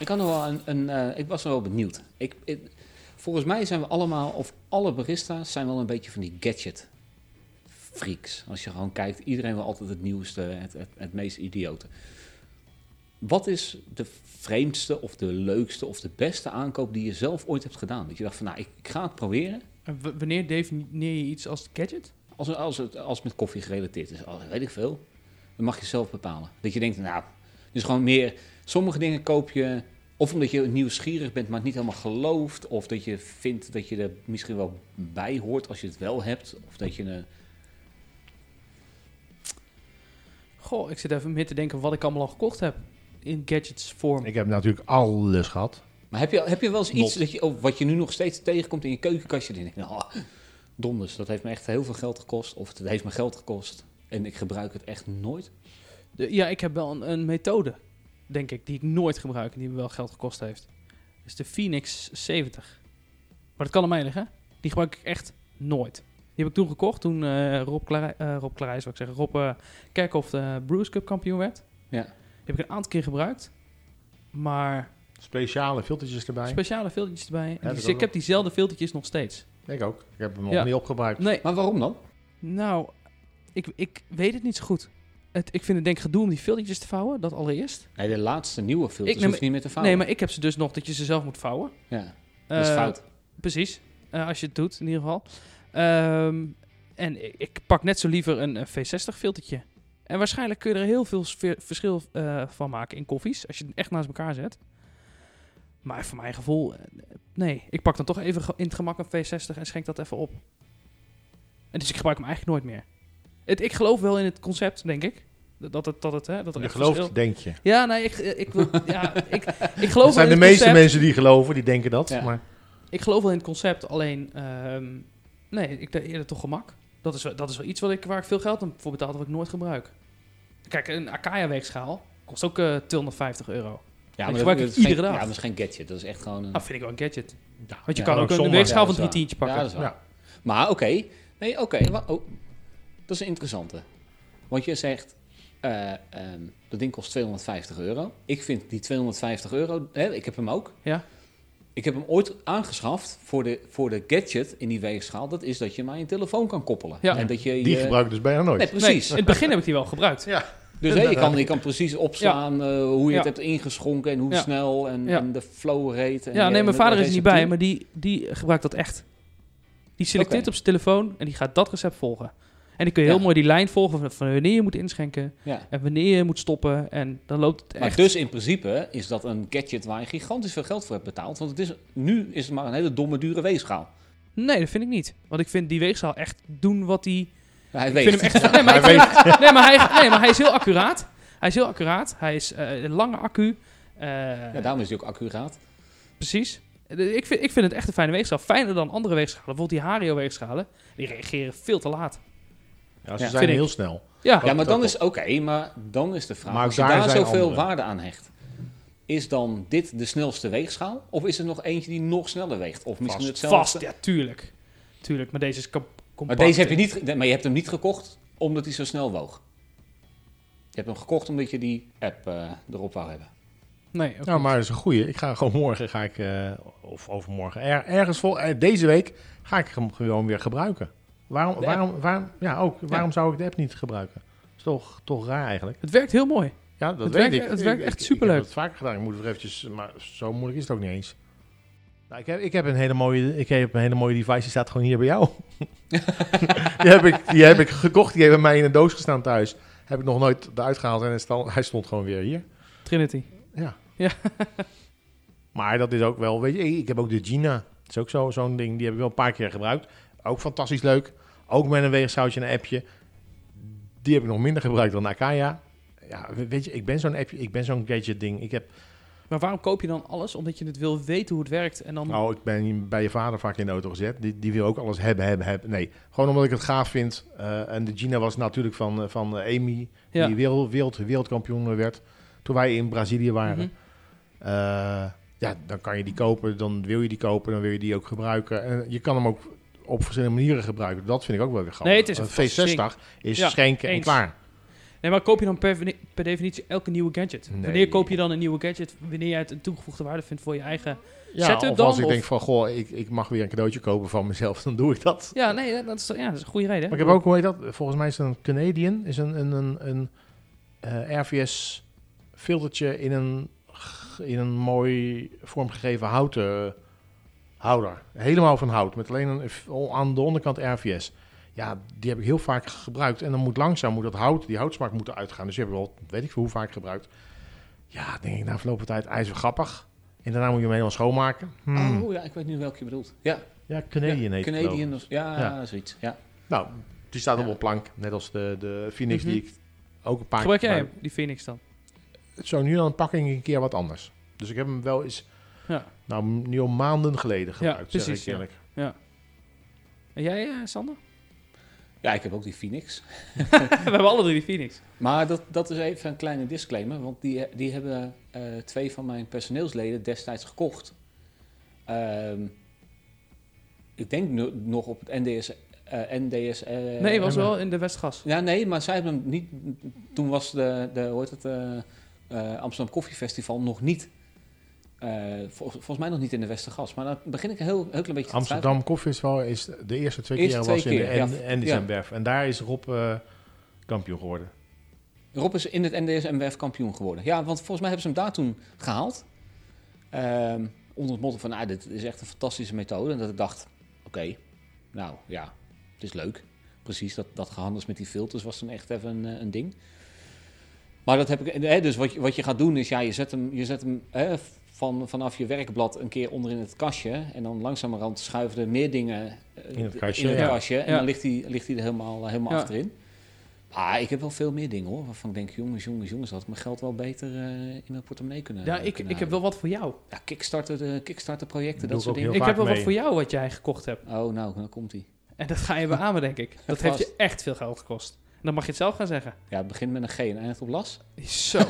Ik, had nog wel een, een, eh, ik was wel benieuwd. Ik, ik- volgens mij zijn we allemaal, of alle barista's zijn wel een beetje van die gadget freaks. Als je gewoon kijkt, iedereen wil altijd het nieuwste, het, het, het meest idiote. Wat is de vreemdste of de leukste of de beste aankoop die je zelf ooit hebt gedaan? Dat je dacht van, nou, ik, ik ga het proberen. En wanneer definieer je iets als gadget? Als, als, het, als met koffie gerelateerd is, weet ik veel. Dan mag je zelf bepalen. Dat je denkt, nou, dus gewoon meer... Sommige dingen koop je... Of omdat je nieuwsgierig bent, maar het niet helemaal gelooft. Of dat je vindt dat je er misschien wel bij hoort als je het wel hebt. Of dat je... een Goh, ik zit even meer te denken wat ik allemaal al gekocht heb. In gadgets vorm. Ik heb natuurlijk alles gehad. maar heb je, heb je wel eens iets Not. dat je, oh, wat je nu nog steeds tegenkomt in je keukenkastje? En je denkt, oh, donders, dat heeft me echt heel veel geld gekost. Of het heeft me geld gekost. En ik gebruik het echt nooit. De- ja, ik heb wel een, een methode, denk ik, die ik nooit gebruik en die me wel geld gekost heeft. Dat is de Phoenix 70. Maar dat kan aan mij liggen. Die gebruik ik echt nooit. Die heb ik toen gekocht toen eh, Rob, Klarij, eh, Rob Klarijs, wat ik zeggen, Rob eh, Kerkhoff de Bruce Cup kampioen werd. Ja. Die heb ik een aantal keer gebruikt. Maar Speciale filtertjes erbij. speciale filtertjes erbij. Die- ook ik heb diezelfde filtertjes nog steeds. ik ook. Ik heb hem nog Ja. niet opgebruikt. Nee, Maar waarom dan? Nou, ik, ik weet het niet zo goed. Het, ik vind het denk ik gedoe om die filtertjes te vouwen, dat allereerst. Nee, de laatste nieuwe filters Ik neem- hoef je niet meer te vouwen. Nee, maar ik heb ze dus nog dat je ze zelf moet vouwen. Ja, dat is Eh, fout. Precies, eh, als je het doet in ieder geval. Ehm, en ik, ik pak net zo liever een, eh, V60 filtertje. En waarschijnlijk kun je er heel veel verschil eh, van maken in koffies, als je het echt naast elkaar zet. Maar voor mijn gevoel, eh, nee. Ik pak dan toch even in het gemak een V60 en schenk dat even op. En dus ik gebruik hem eigenlijk nooit meer. Het, ik geloof wel in het concept, denk ik. Dat het, dat het, hè, dat er Je gelooft, verschil- denk je. Ja, nee, ik, ik, wil, ja, ik, ik geloof Dat zijn de meeste concept. mensen die geloven, die denken dat. Ja. Maar Ik geloof wel in het concept, alleen... ehm, nee, ik denk eerder toch gemak. Dat is, wel- dat is wel iets wat ik, waar ik veel geld aan voor betaal, dat ik nooit gebruik. Kijk, een Akaya-weegschaal kost ook eh 250 euro. Ja, ik maar gebruik dat, iedere geen, dag. Ja, dat is geen gadget. Dat is echt gewoon een... Nou, vind ik wel een gadget. ja, Want je Ja, kan ook een zomaar. weegschaal Ja, van drie tientje pakken. Ja, dat is waar. Ja. Maar oké. Nee, oké. oh, dat is een interessante. Want je zegt, eh, ehm, dat ding kost 250 euro. Ik vind die 250 euro, hè, ik heb hem ook. Ja. Ik heb hem ooit aangeschaft voor de, voor de gadget in die weegschaal. Dat is dat je maar je telefoon kan koppelen. Ja. En dat je, Die je- gebruik ik dus bijna nooit. Nee, Nee, precies. in het begin heb ik die wel gebruikt. Ja. Dus hè, je, kan, je kan precies opslaan eh, hoe je Ja. het hebt ingeschonken en hoe Ja. snel en, Ja. en de flow rate. En Ja, nee, mijn vader de is er niet bij, maar die, die gebruikt dat echt. Die selecteert op zijn telefoon en die gaat dat recept volgen. En die kun je Ja. heel mooi die lijn volgen van, van wanneer je moet inschenken Ja. en wanneer je moet stoppen. En dan loopt het Maar echt. dus in principe is dat een gadget waar je gigantisch veel geld voor hebt betaald. Want het is, nu is het maar een hele domme, dure weegschaal. Nee, dat vind ik niet. Want ik vind die weegschaal echt doen wat die... Hij Ik weegt. vind hem echt... Nee, maar, vind nee, maar hij, nee, maar hij is heel accuraat. Hij is heel accuraat. Hij is eh, een lange accu. Eh, Ja, daarom is hij ook accuraat. Precies. Ik vind, ik vind het echt een fijne weegschaal. Fijner dan andere weegschalen. Bijvoorbeeld die Hario-weegschalen. Die reageren veel te laat. Ja, ze Ja. zijn ik. heel snel. Ja, Ja, maar dan is oké, maar dan is de vraag: Maar als je daar zoveel andere. waarde aan hecht, is dan dit de snelste weegschaal? Of is er nog eentje die nog sneller weegt? Of misschien Vast. hetzelfde? vast. Ja, tuurlijk. Tuurlijk, maar deze is kap- maar compact. deze heb je niet, maar je hebt hem niet gekocht omdat hij zo snel woog. Je hebt hem gekocht omdat je die app eh, erop wou hebben. Nee, Nou, niet. maar dat is een goeie. Ik ga gewoon morgen, ga ik, eh, of overmorgen, er, ergens vol, eh, deze week ga ik hem gewoon weer gebruiken. Waarom, waarom, waarom, ja, ook, waarom zou ik de app niet gebruiken? is toch, toch raar eigenlijk. Het werkt heel mooi. Ja, dat Het weet werkt- ik. het werkt echt superleuk. Ik heb het vaker gedaan. Ik moet het eventjes, maar zo moeilijk is het ook niet eens. Nou, ik, heb, ik heb een hele mooie, ik heb een hele mooie device. Die staat gewoon hier bij jou. die, heb ik, die heb ik gekocht. Die heeft bij mij in een doos gestaan thuis. Heb ik nog nooit eruit gehaald en hij stond, hij stond gewoon weer hier. Trinity. Ja. Ja. maar dat is ook wel, weet je, ik heb ook de Gina. Dat is ook zo- zo'n ding. Die heb ik wel een paar keer gebruikt. Ook fantastisch leuk. Ook met een en een appje. Die heb ik nog minder gebruikt dan Akaya. Ja, we- weet je, ik ben zo'n appje, ik ben zo'n gadget ding. Ik heb Maar waarom koop je dan alles? Omdat je het wil weten hoe het werkt en dan... Nou, ik ben bij je vader vaak in de auto gezet. Die, die wil ook alles hebben, hebben, hebben. Nee, gewoon omdat ik het gaaf vind. Eh, en de Gina was natuurlijk van, eh, van eh, Amy, Ja. die wereld, wereld, wereldkampioen werd. Toen wij in Brazilië waren. Mhm. Ja, dan kan je die kopen, dan wil je die kopen, dan wil je die ook gebruiken. En je kan hem ook op verschillende manieren gebruiken. Dat vind ik ook wel weer grappig. Nee, het is een Een V60 is Ja, schenken en klaar. Nee, maar koop je dan per, per definitie elke nieuwe gadget? Nee. Wanneer koop je dan een nieuwe gadget? Wanneer jij het een toegevoegde waarde vindt voor je eigen... Ja, Setup of dan, als ik of- denk van, goh, ik, ik mag weer een cadeautje kopen van mezelf, dan doe ik dat. Ja, nee, dat, is, ja, dat is een goede reden. Maar ik heb ook, hoe heet dat? Volgens mij is het een Canadian, is een, een, een, een eh, RVS filtertje in een, in een mooi vormgegeven houten houder. Helemaal van hout, met alleen een, aan de onderkant RVS. Ja, die heb ik heel vaak gebruikt. En dan moet langzaam moet dat hout, die houtsmaak moet eruit gaan. Dus die heb ik wel, weet ik veel hoe vaak gebruikt. Ja, denk ik na verloop van tijd, ijzer grappig. En daarna moet je hem helemaal schoonmaken. Hmm. Oh ja, ik weet nu welke je bedoelt. Ja, Ja, Canadian ja, heet. Canadian, of- ja, Ja. zoiets. Ja. Nou, die staat op een plank. Net als de, de Phoenix Mhm. die ik ook een paar Gebruik keer jij gebruik. hem, die Phoenix dan? Zo nu dan pak ik een keer wat anders. Dus ik heb hem wel eens. Nou nu al maanden geleden gebruikt, zeg precies, ik ja. En jij, eh, Sander? ja, ik heb ook die Phoenix. We hebben alle drie die Phoenix. Maar dat, dat is even een kleine disclaimer, want die, die hebben eh, twee van mijn personeelsleden destijds gekocht. Ehm, ik denk nu, nog op het NDS. eh NDS eh, nee, was wel in de Westgas. Ja, nee, maar zij hebben hem niet. Toen was de, de hoe heet het, eh, eh, Amsterdam Koffiefestival nog niet. Eh, vol- volgens mij nog niet in de Westergas. Maar dan begin ik een heel, heel klein beetje te Amsterdam Koffiefestival is de eerste twee keer was in de keer, ja. en, Ja. Daar is Rob eh, kampioen geworden. Rob is in het NDS MWF kampioen geworden. Ja, want volgens mij hebben ze hem daar toen gehaald. Ehm, onder het motto van, nou, dit is echt een fantastische methode. En dat ik dacht, oké, nou ja, het is leuk. Precies, dat, dat gehandels met die filters was toen echt even een, eh, een ding. Maar dat heb ik, hè, dus wat je, wat je gaat doen is, ja, je zet hem, je zet hem hè, van, vanaf je werkblad een keer onder in het kastje. En dan langzamerhand schuiven er meer dingen eh, In het kastje, in het ja. kastje. En Ja. dan ligt hij, ligt hij er helemaal, helemaal Ja. achterin. Maar ik heb wel veel meer dingen hoor. Waarvan ik denk, jongens, jongens, jongens, had ik mijn geld wel beter eh, in mijn portemonnee kunnen Ja, ik, kunnen ik heb wel wat voor jou. Ja, Kickstarter, de Kickstarter projecten, Doe dat soort dingen. Ik heb wel wat voor jou wat jij gekocht hebt. Oh, nou, dan komt hij. En dat ga je beamen, denk ik. Dat heeft je echt veel geld gekost. En dan mag je het zelf gaan zeggen. Ja, het begint met een G en eindigt op las. Zo.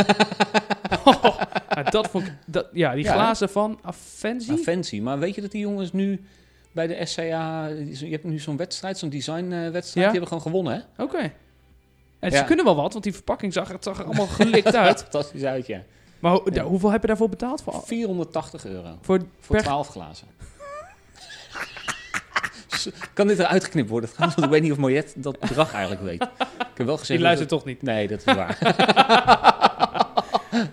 Dat vond ik, dat, ja, die Ja, glazen van Avenzi. Ah, fancy. Maar weet je dat die jongens nu bij de SCA... Je hebt nu zo'n wedstrijd, zo'n designwedstrijd. Ja. Die hebben gewoon gewonnen, hè? Oké. En ze kunnen wel wat, want die verpakking zag, het zag er allemaal gelikt uit. Fantastisch uit, ja. Maar ho- Ja. ja, hoeveel heb je daarvoor betaald? Voor, 480 euro. voor Voor per- 12 glazen. kan dit eruit geknipt worden? Want ik weet niet of Mojet dat bedrag eigenlijk weet. Ik heb wel gezegd... Die luistert toch niet. Nee, dat is waar.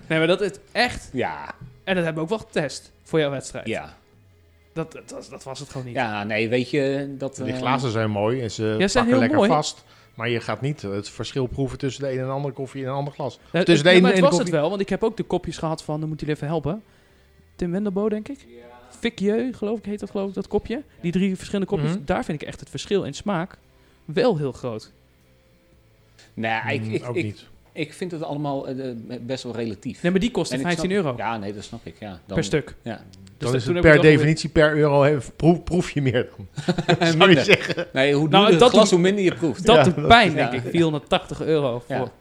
Nee, maar dat is echt... ja, En dat hebben we ook wel getest voor jouw wedstrijd. ja. Dat, dat, was- dat was het gewoon niet. Ja, nee, weet je... Dat, Die eh, glazen zijn mooi en ze Ja, pakken heel lekker mooi. vast. Maar je gaat niet het verschil proeven tussen de een en andere koffie en een ander glas. Ja, tussen het- de ene maar het en de was koffie- het wel, want ik heb ook de kopjes gehad van... Dan moet jullie even helpen. Tim Wendelbo, denk ik. Ficjeu, geloof ik, heet dat geloof ik, dat kopje. Die drie verschillende kopjes. Mhm. Daar vind ik echt het verschil in smaak wel heel groot. Nee, ik, Mm, ik, ook ik, niet. Ik vind het allemaal eh, eh, best wel relatief. Nee, maar die ik 15 snap- euro Ja, nee, dat snap ik. Ja, dan, per stuk. Ja. Dus Dan dat- is toen het heb ik per definitie per euro proef, proef je meer dan. Zou je zeggen. Nee, hoe Nou, het dat glas, doet- hoe minder je proeft. Dat Ja, doet dat- pijn, ja. denk ik. 480 euro voor Ja.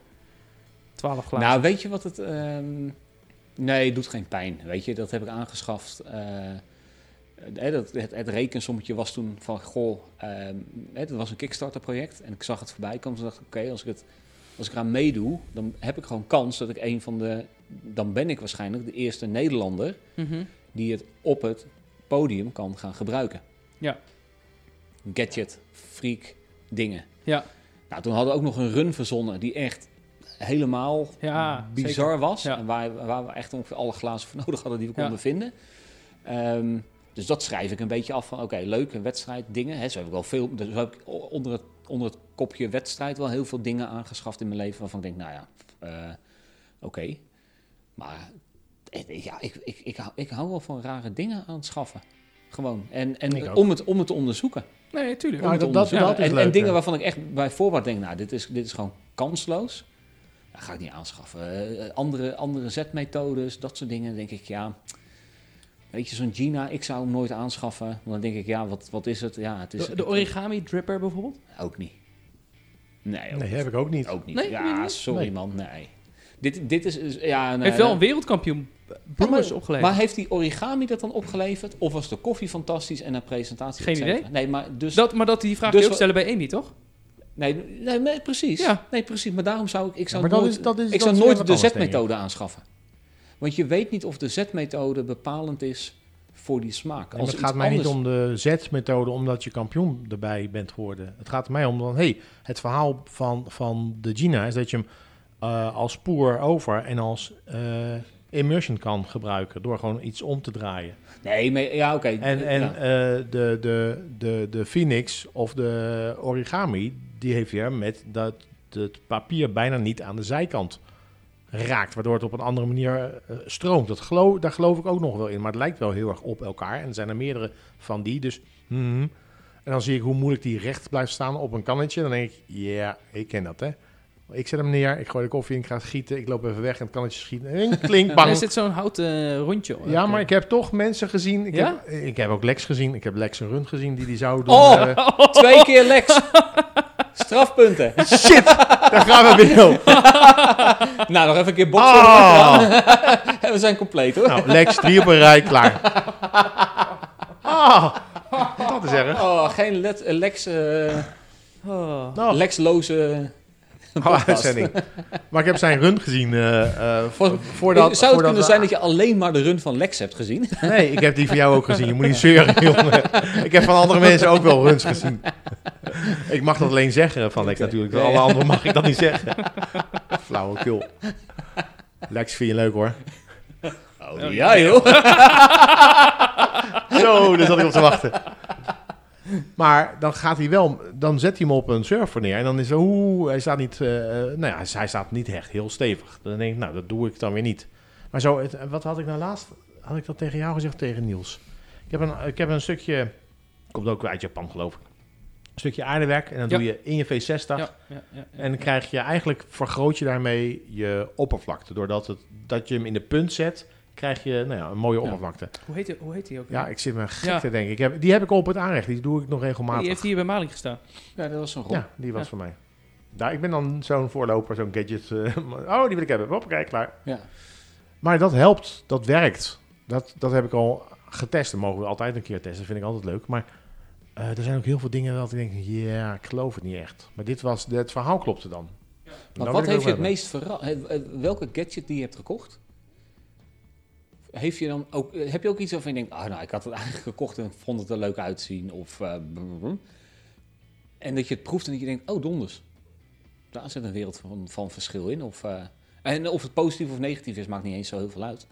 12 glazen. Nou, weet je wat het... ehm, nee, het doet geen pijn. Weet je, dat heb ik aangeschaft. dat, het, het rekensommetje was toen van, goh, ehm, het was een Kickstarter project. En ik zag het voorbij komen. Toen dacht ik, oké, als ik het... Als ik eraan meedoe, dan heb ik gewoon kans dat ik een van de... Dan ben ik waarschijnlijk de eerste Nederlander Mhm. die het op het podium kan gaan gebruiken. Ja. Gadget, freak, dingen. Ja. Nou, toen hadden we ook nog een run verzonnen die echt helemaal Ja, bizar was. Ja. En waar, waar we echt ongeveer alle glazen voor nodig hadden die we Ja. konden vinden. Ehm, dus dat schrijf ik een beetje af van, oké, leuk, een wedstrijd, dingen. Hè, zo heb ik wel veel, dus heb ik onder het, onder het kopje wedstrijd wel heel veel dingen aangeschaft in mijn leven waarvan ik denk, nou ja, eh, oké. Maar eh, ja, ik, ik, ik, hou, ik hou wel van rare dingen aanschaffen. Gewoon. En, en om, het, om het te onderzoeken. Nee, tuurlijk. Om Ja, het te dat- dat- onderzoeken. dat is en, leuk, en dingen ja. waarvan ik echt bij voorbaat denk, nou, dit is, dit is gewoon kansloos. ja, ga ik niet aanschaffen. Eh, andere, andere zetmethodes, dat soort dingen, denk ik, ja. Weet je, zo'n Gina, ik zou hem nooit aanschaffen. Want dan denk ik, ja, wat, wat is het? Ja, het is De, de origami dripper bijvoorbeeld? ook niet. Nee, ook, Nee, heb ik ook niet. ook niet. Nee, ja, niet? sorry Nee. man, nee. Dit, dit is, ja... nee, Heeft wel een wereldkampioen Brewers maar, opgeleverd. Maar heeft die origami dat dan opgeleverd? Of was de koffie fantastisch en een presentatie? Geen idee. Nee, maar dus... dat, maar dat die vraag Dus je ook stellen bij Amy, toch? Nee, nee, nee, precies. Ja. Nee, precies. Maar daarom zou ik... Ik zou nooit, is- dat is- ik dat zou is weer nooit wat de zetmethode aanschaffen. Want je weet niet of de zetmethode bepalend is voor die smaak. Als het gaat mij anders- niet om de Z-methode omdat je kampioen erbij bent geworden. Het gaat er mij om dan, hey, het verhaal van, van de Gina is dat je hem eh, als pour over en als eh, immersion kan gebruiken door gewoon iets om te draaien. Nee, maar ja, oké. En, en Ja. eh, de, de, de, de Phoenix of de origami, die heeft weer met dat het papier bijna niet aan de zijkant raakt, waardoor het op een andere manier eh, stroomt. Dat geloof, daar geloof ik ook nog wel in, maar het lijkt wel heel erg op elkaar. En er zijn er meerdere van die, dus... mhm. En dan zie ik hoe moeilijk die recht blijft staan op een kannetje. Dan denk ik, ja, ik ken dat, hè. Ik zet hem neer, ik gooi de koffie in, ik ga gieten, ik loop even weg en het kannetje schiet. En klink, bang. Er zit zo'n houten eh, rondje. Ja, maar ik heb toch mensen gezien. Ik, Ja? heb, ik heb ook Lex gezien. Ik heb Lex een run gezien die die zou doen. Oh! eh, Twee keer Lex. Strafpunten. shit, daar gaan we weer. nou, nog even een keer boksen. Ah. En we zijn compleet hoor. Nou, Lex, drie op een rij, klaar. Ah, dat is erg. Oh, geen let, eh, Lex, eh Oh. Nou, Lexloze oh, uitzending. Maar ik heb zijn run gezien eh, eh, Voor- voordat... Zou het kunnen zijn dat je alleen maar de run van Lex hebt gezien? Nee, ik heb die van jou ook gezien. Je moet niet zeuren, jongen. Ik heb van andere mensen ook wel runs gezien. Ik mag dat alleen zeggen van Lex natuurlijk. Van alle anderen mag ik dat niet zeggen. Flauwekul. Lex vind je leuk hoor. Oh, ja joh. Zo, daar zat ik op te wachten. Maar dan gaat hij wel, dan zet hij hem op een surfer neer. En dan is hij staat niet, eh, nou ja, hij staat niet echt heel stevig. Dan denk ik, nou, dat doe ik dan weer niet. Maar zo, het, wat had ik nou laatst? Had ik dat tegen jou gezegd, tegen Niels? Ik heb een, ik heb een stukje, komt ook uit Japan geloof ik. Een stukje aardewerk en dan Ja. doe je in je V60. Ja, ja, ja, ja. En dan krijg je eigenlijk, vergroot je daarmee je oppervlakte. Doordat het, dat je hem in de punt zet, krijg je nou ja, een mooie Ja. oppervlakte. Hoe, heet die, hoe heet die ook? Ja, ik zit me gek Ja. te denken. Ik heb, die heb ik op het aanrecht. Die doe ik nog die regelmatig. heeft hier bij Maling gestaan. Ja, dat was een rol. Ja, die was Ja. voor mij. Ja, ik ben dan zo'n voorloper, zo'n gadget. eh, oh, die wil ik hebben. Hoppakee, klaar. Ja. Maar dat helpt. Dat werkt. Dat, dat heb ik al getest. Dat mogen we altijd een keer testen. Dat vind ik altijd leuk. Maar eh, er zijn ook heel veel dingen dat ik denk... Ja, ik geloof het niet echt. Maar dit was... Het verhaal klopte dan. Maar Nou wat heeft je het hebben. meest verrast? Welke gadget die je hebt gekocht? Heeft je dan ook, eh, heb je ook iets waarvan je denkt, ah, nou, ik had het eigenlijk gekocht en vond het er leuk uitzien? Of, eh, en dat je het proeft en dat je denkt, oh, donders. Daar zit een wereld van, van verschil in. Of, eh, en of het positief of negatief is, maakt niet eens zo heel veel uit.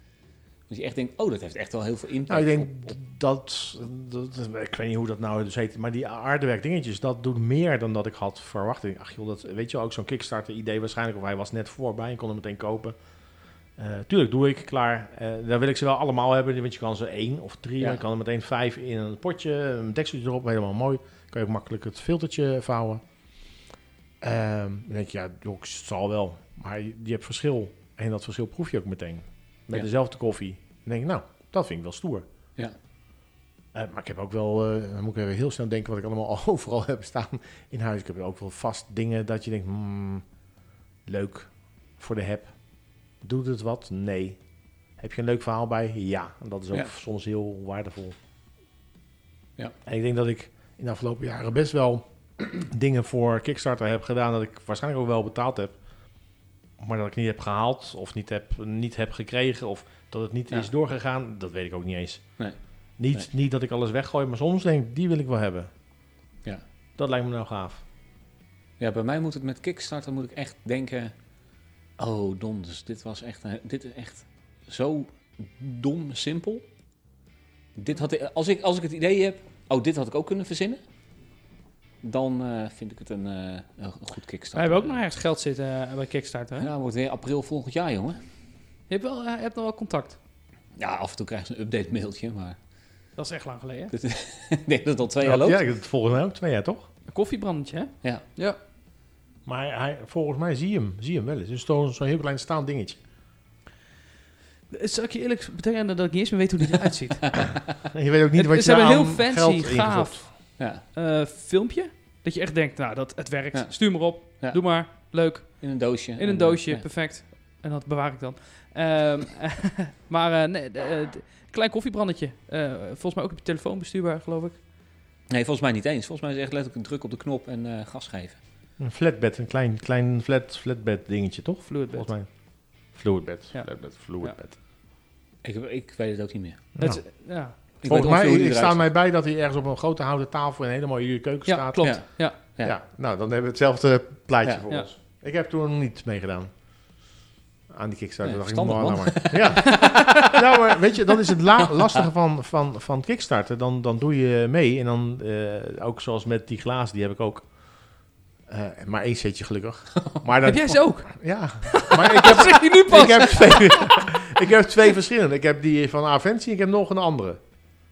Dat je echt denkt, oh, dat heeft echt wel heel veel impact. Nou, ik denk op- op- dat, dat... Ik weet niet hoe dat nou dus heet. Maar die aardewerk dingetjes, dat doet meer dan dat ik had verwacht. Ach joh, dat, weet je wel, ook zo'n Kickstarter idee waarschijnlijk. Of hij was net voorbij en kon hem meteen kopen. Eh, tuurlijk, doe ik, klaar. Eh dan wil ik ze wel allemaal hebben. Want je kan ze één of drie. Ja. Dan kan er meteen vijf in een potje. Een dekseltje erop, helemaal mooi. Kan je ook makkelijk het filtertje vouwen. Ehm, dan denk je, ja, joh, het zal wel. Maar je, je hebt verschil. En dat verschil proef je ook meteen. Met Ja. dezelfde koffie. Dan denk ik, nou, dat vind ik wel stoer. Ja. Eh, maar ik heb ook wel, dan moet ik even heel snel denken wat ik allemaal overal heb staan in huis. Ik heb ook wel vast dingen dat je denkt, hmm, leuk voor de heb. Doet het wat? Nee. Heb je een leuk verhaal bij? Ja. En dat is ook Ja. soms heel waardevol. Ja. En ik denk dat ik in de afgelopen jaren best wel dingen voor Kickstarter heb gedaan dat ik waarschijnlijk ook wel betaald heb. Maar dat ik niet heb gehaald of niet heb, niet heb gekregen of dat het niet Ja. is doorgegaan, dat weet ik ook niet eens. Nee. Niet, Nee. niet dat ik alles weggooi, maar soms denk ik, die wil ik wel hebben. Ja. Dat lijkt me nou gaaf. Ja, bij mij moet het met Kickstarter moet ik echt denken... Oh, donders, dit was echt... een- Dit is echt zo dom simpel. Dit had ik, als, ik, als ik het idee heb... Oh, dit had ik ook kunnen verzinnen. Dan eh, vind ik het een, eh, een goed Kickstarter. Wij hebben ook nog ergens geld zitten eh, bij Kickstarter. Hè? Ja, wordt weer april volgend jaar, jongen. Je hebt, wel, je hebt nog wel contact. Ja, af en toe krijg je een update mailtje, maar... Dat is echt lang geleden. ik denk dat het al twee jaar loopt. Ja, het volgens mij ook twee jaar, toch? Een koffiebrandetje, hè? Ja. Ja. Maar hij, volgens mij zie je hem, zie je hem wel eens. Het is toch zo'n heel klein staand dingetje. Zal ik je eerlijk betekenen dat ik niet eens meer weet hoe die eruit ziet? En je weet ook niet Het- wat je ze hebben een heel fancy, gaaf Ja, eh, filmpje. Dat je echt denkt, nou, dat, het werkt. Ja. Stuur maar op. Ja. Doe maar. Leuk. in een doosje. In En, een doosje. ja. Perfect. En dat bewaar ik dan. Ehm, maar eh, nee, eh, klein koffiebrandetje. Eh, volgens mij ook op je telefoon bestuurbaar, geloof ik. Nee, volgens mij niet eens. Volgens mij is het echt letterlijk een druk op de knop en eh, gas geven. Een flatbed, een klein, klein flat, flatbed dingetje, toch? Fluid bed. Volgens mij. Fluidbed. Ja. Flatbed, fluidbed. Ik, ik weet het ook niet meer. Ja. Het, ja, Ik Volgens mij ik staat mij bij dat hij ergens op een grote houten tafel in een hele mooie keuken ja staat. klopt. Ja. Ja. Ja. Ja. nou dan hebben we hetzelfde plaatje Ja. voor Ja. ons. Ik heb toen niet meegedaan. Aan die Kickstarter. Nee, dacht ik, verstandig, nou maar. Ja. nou, maar weet je, dat is het la- lastige van, van, van Kickstarter. Dan, dan doe je mee en dan, eh, ook zoals met die glazen, die heb ik ook. Eh, maar één setje gelukkig. Maar dan, Heb jij ze ook? Ja, maar ik heb, Dat zeg je nu pas. ik, heb twee, ik heb twee verschillende. Ik heb die van Aventie en ik heb nog een andere.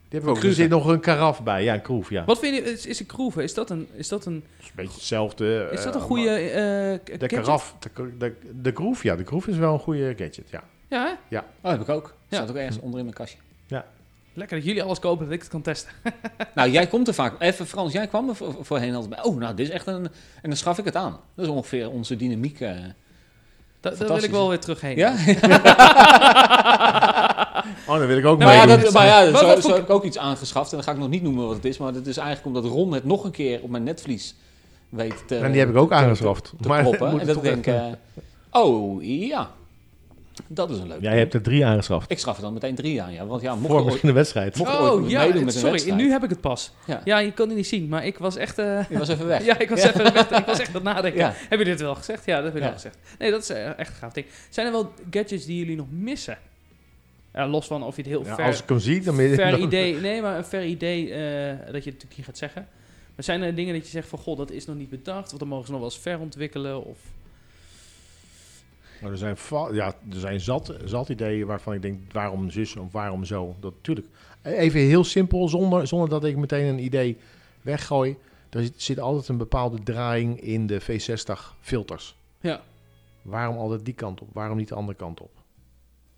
Die heb ik ook. Er zit nog een karaf bij. Ja, een kroef, ja. Wat vind je, is, is een groove? Is dat een, is dat een, Dat is een beetje hetzelfde. is dat eh, een goede maar eh De gadget? karaf, de, de, de groef, ja. De groef is wel een goede gadget, ja. Ja, hè? Oh, heb ik ook. Ja. Staat ook ergens onder in mijn kastje. Lekker dat jullie alles kopen, dat ik het kan testen. Nou, jij komt er vaak. Even Frans, jij kwam er voor- voorheen altijd bij. Oh, nou, dit is echt een. En dan schaf ik het aan. Dat is ongeveer onze dynamiek. eh. Da- daar wil ik wel weer terug heen. Ja? Oh, dan wil ik ook Nou, ja, mee. dat, maar ja, Wat- zo, heb ik ook iets aangeschaft. En dan ga ik nog niet noemen wat het is. Maar het is eigenlijk omdat Ron het nog een keer op mijn netvlies weet te en die heb ik ook te- te- aangeschaft. te Maar proppen. moet En dat ik denk, even- eh, oh ja, dat is een leuk. Jij hebt er drie aangeschaft. Ik schaf er dan meteen drie aan, ja. Want ja, mocht Voor ooit, misschien een wedstrijd. mocht ooit Oh ja, met sorry, wedstrijd. nu heb ik het pas. Ja. Ja, je kon het niet zien, maar ik was echt... eh, Je was even weg. ja, ik was even weg, ik was echt aan het nadenken. Ja. Heb je dit wel gezegd? Ja, dat heb ik Ja. wel gezegd. Nee, dat is eh, echt een gaaf ding. Zijn er wel gadgets die jullie nog missen? Ja, los van of je het heel Ja, ver, als ik hem zie, dan... ver dan- idee... Nee, maar een ver idee eh, dat je het natuurlijk niet gaat zeggen. Maar zijn er dingen dat je zegt van... God, dat is nog niet bedacht. Of dan mogen ze nog wel eens ver ontwikkelen. Of... Maar er zijn, ja, er zijn zat, zat ideeën waarvan ik denk, waarom zus of waarom zo. Dat natuurlijk. Even heel simpel, zonder, zonder dat ik meteen een idee weggooi. Er zit, zit altijd een bepaalde draaiing in de V60 filters. Ja. Waarom altijd die kant op? Waarom niet de andere kant op?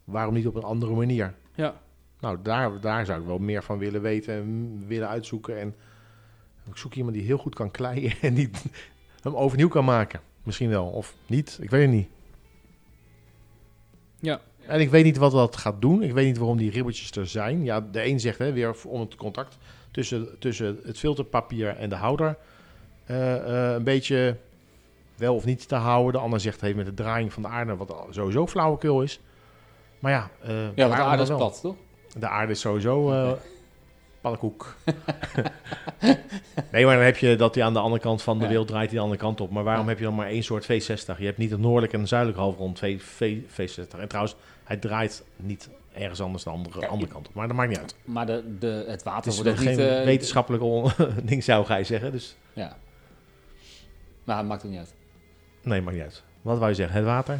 Waarom niet op een andere manier? Ja. Nou, daar, daar zou ik wel meer van willen weten en willen uitzoeken. En ik zoek iemand die heel goed kan kleien en die hem overnieuw kan maken. Misschien wel, of niet. Ik weet het niet. Ja. En ik weet niet wat dat gaat doen. Ik weet niet waarom die ribbeltjes er zijn. Ja, de een zegt hè, weer om het contact tussen, tussen het filterpapier en de houder eh, eh, een beetje wel of niet te houden. De ander zegt heeft met de draaiing van de aarde, wat sowieso flauwekul is. Maar ja, eh, Ja, want de aarde is plat, toch? De aarde is sowieso eh pannenkoek. nee, maar dan heb je dat hij aan de andere kant van de wereld draait, die de andere kant op. Maar waarom heb je dan maar één soort V60? Je hebt niet het noordelijke en het zuidelijke halfrond V, v, V60. En trouwens, hij draait niet ergens anders de andere, andere kant op. Maar dat maakt niet uit. Maar de, de, het Het water is wordt nog ook niet... geen eh, wetenschappelijk ding, zou gij zeggen. Dus Ja. Maar het maakt het niet uit. nee, maakt niet uit. Wat wou je zeggen? Het water?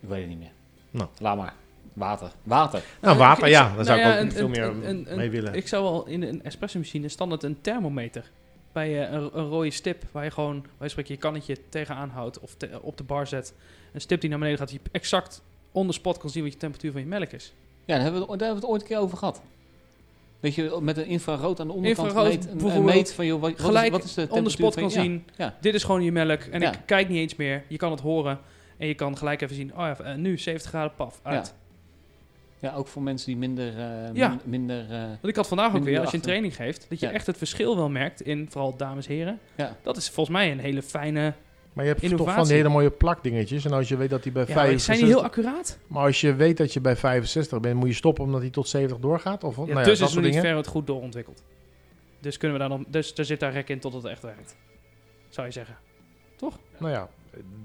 Ik weet het niet meer. Nou. Laat maar. Water. Water. Nou, water, ik- ja. Daar nou zou ja, ik ook een- niet veel een- meer een- een- mee willen. Ik zou wel in een espresso-machine standaard een thermometer bij eh, een, een rode stip waar je gewoon, wij spreken je kannetje tegenaan houdt of te- op de bar zet. Een stip die naar beneden gaat, die je exact on the spot kan zien wat je temperatuur van je melk is. Ja, daar hebben, we, het- daar hebben we het ooit een keer over gehad. Dat je met een infrarood aan de onderkant Infrarood meet, en- en bijvoorbeeld meet van, joh, wat, wat Gelijk is, wat is de on the temperatuur spot kan je- zien, ja. dit is gewoon je melk en Ja. ik kijk niet eens meer. Je kan het horen en je kan gelijk even zien, oh ja, eh, nu 70 graden, paf, uit. Ja, ook voor mensen die minder... eh, Ja. min- minder eh, Want ik had vandaag ook weer, als je een training geeft, dat je Ja. echt het verschil wel merkt in, vooral dames en heren. Ja. Dat is volgens mij een hele fijne... Maar je hebt toch Innovatie. van die hele mooie plakdingetjes. En als je weet dat hij bij Ja, maar 65... zijn die heel accuraat? Maar als je weet dat je bij 65 bent, moet je stoppen omdat hij tot 70 doorgaat? Of, Ja, nou ja, dus dat is nog niet ver het goed doorontwikkeld. Dus kunnen we daar dan, dus er zit daar rek in tot het echt werkt. Zou je zeggen. Nou ja,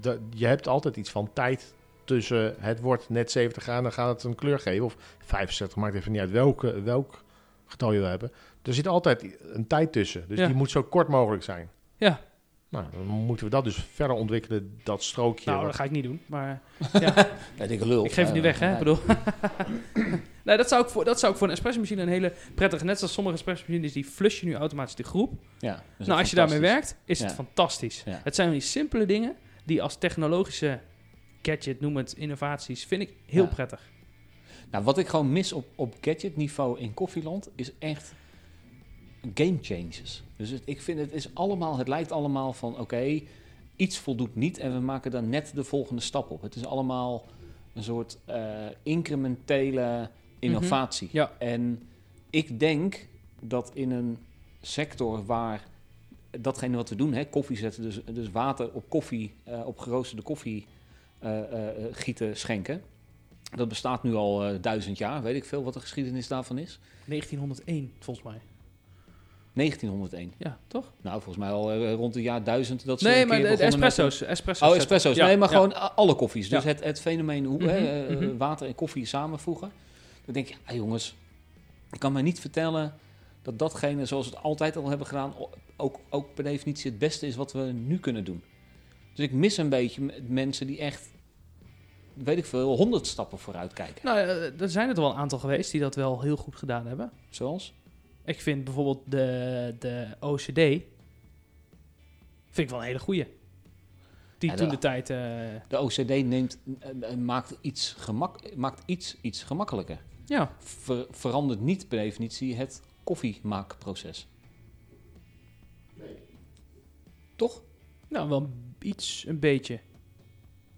de- je hebt altijd iets van tijd tussen het wordt net 70 graden, dan gaat het een kleur geven. Of 65, maakt even niet uit welke, welk getal je wil hebben. Er zit altijd een tijd tussen, dus Ja. die moet zo kort mogelijk zijn. Ja. Nou, dan moeten we dat dus verder ontwikkelen, dat strookje. Nou, wat- dat ga ik niet doen. Maar ja, lul. ik geef het nu weg, hè? ja. Ik bedoel. nee, dat zou, ik voor, dat zou ik voor een espresso-machine een hele prettige... Net zoals sommige espresso-machines, die flush je nu automatisch de groep. Ja, Nou, als je daarmee werkt, is het fantastisch. Ja. Het zijn die simpele dingen die als technologische gadget, noem het, innovaties, vind ik heel Ja. prettig. Nou, wat ik gewoon mis op, op gadget niveau in Koffieland is echt game changes. Dus het, ik vind het is allemaal, het lijkt allemaal van oké, iets voldoet niet en we maken dan net de volgende stap op. Het is allemaal een soort eh, incrementele innovatie. Ja. En ik denk dat in een sector waar datgene wat we doen, hè, koffie zetten, dus, dus water op koffie, eh, op geroosterde koffie gieten, schenken. Dat bestaat nu al eh, duizend jaar, weet ik veel wat de geschiedenis daarvan is. 1901, volgens mij. 1901. Ja, toch? Nou, volgens mij al eh, rond het jaar 1000 dat ze Nee, een maar keer de, de begonnen met espresso's. espresso's Oh, espresso's. Ja, nee, maar ja. gewoon alle koffies. Dus Ja. het, het fenomeen hoe Mhm, hè, eh, mhm. water en koffie samenvoegen. Dan denk je, ah, jongens, ik kan mij niet vertellen dat datgene zoals we het altijd al hebben gedaan, ook, ook per definitie het beste is wat we nu kunnen doen. Dus ik mis een beetje mensen die echt, weet ik veel, honderd stappen vooruit kijken. Nou, er zijn er wel een aantal geweest die dat wel heel goed gedaan hebben. Zoals? Ik vind bijvoorbeeld de, de OCD, vind ik wel een hele goeie. Die Ja, toen de- tijd... eh, De OCD neemt, eh, eh, maakt, iets, gemak, maakt iets, iets gemakkelijker. ja, Ver- verandert niet per definitie het koffiemaakproces. Toch? nou wel iets, een beetje.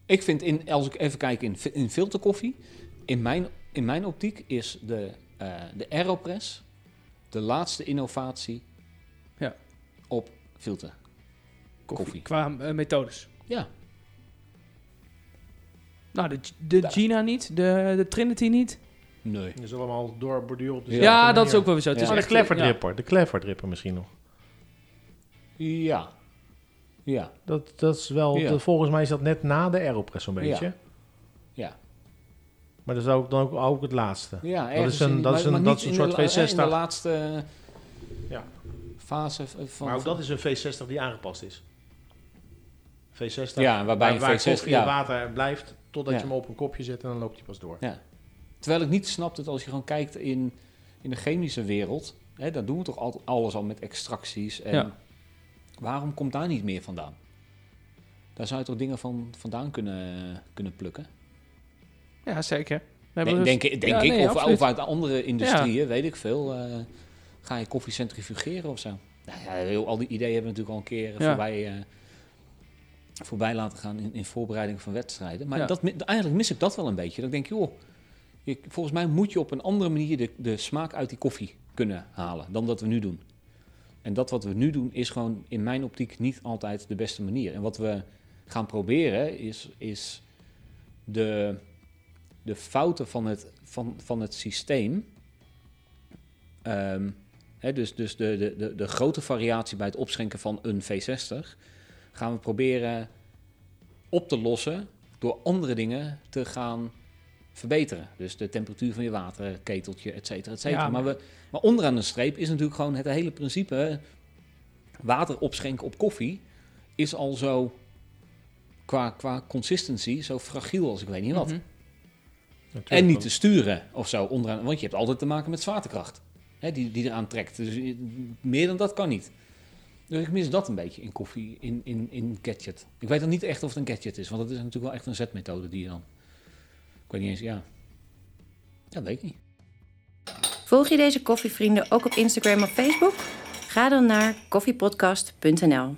Ik vind, in, als ik even kijk in, in filterkoffie, in mijn, in mijn optiek is de, eh de Aeropress de laatste innovatie Ja. op filter. Koffie. Qua eh, methodes. Ja, Nou, de, de Ja. Gina niet, de, de Trinity niet. nee. Dat is allemaal doorborduurd op Ja, Ja, dat is ook wel weer zo. Het Ja. is Maar de echt- clever ja. dripper, de clever dripper misschien nog. Ja. Ja. Dat, dat is wel, Ja. volgens mij is dat net na de Aeropress zo'n beetje. Ja. Maar dat is ook, dan ook, ook het laatste. Ja, is ergens een- in- dat is een- maar dat is een de soort la- V60. In de laatste Ja. fase van... Maar ook dat is een V60 die aangepast is. V60, Ja, waarbij waar, waar een V60 koffie in ja. water blijft totdat Ja. je hem op een kopje zet en dan loopt hij pas door. Terwijl ik niet snap dat als je gewoon kijkt in, in de chemische wereld, hè, dan doen we toch al, alles al met extracties. En Ja. Waarom komt daar niet meer vandaan? Daar zou je toch dingen van vandaan kunnen, kunnen plukken? Ja, zeker. Denk, dus- denk, denk Ja, ik, nee, of, of uit andere industrieën, weet ik veel. eh, ga je koffie centrifugeren of zo? Nou ja, heel- al die ideeën hebben we natuurlijk al een keer eh, voorbij, eh, voorbij laten gaan in, in voorbereiding van wedstrijden. Maar dat, eigenlijk mis ik dat wel een beetje. Dan denk ik, joh, je, volgens mij moet je op een andere manier de, de smaak uit die koffie kunnen halen dan dat we nu doen. En dat wat we nu doen is gewoon in mijn optiek niet altijd de beste manier. En wat we gaan proberen is, is de, de fouten van het, van, van het systeem. Ehm, hè, dus dus de, de, de, de grote variatie bij het opschenken van een V60 gaan we proberen op te lossen door andere dingen te gaan verbeteren. Dus de temperatuur van je waterketeltje, et cetera, et cetera. Ja, maar, maar- we, maar onderaan de streep is natuurlijk gewoon het hele principe... water opschenken op koffie is al zo qua, qua consistency zo fragiel als ik weet niet wat. Mhm. Natuurlijk En niet te sturen of zo onderaan, want je hebt altijd te maken met zwaartekracht hè, die, die eraan trekt. Dus eh, meer dan dat kan niet. Dus ik mis dat een beetje in koffie, in, in, in gadget. Ik weet dan niet echt of het een gadget is, want het is natuurlijk wel echt een zetmethode die je dan... Ik weet niet eens, ja... Ja, weet niet. Volg je deze koffievrienden ook op Instagram of Facebook? Ga dan naar koffiepodcast.nl.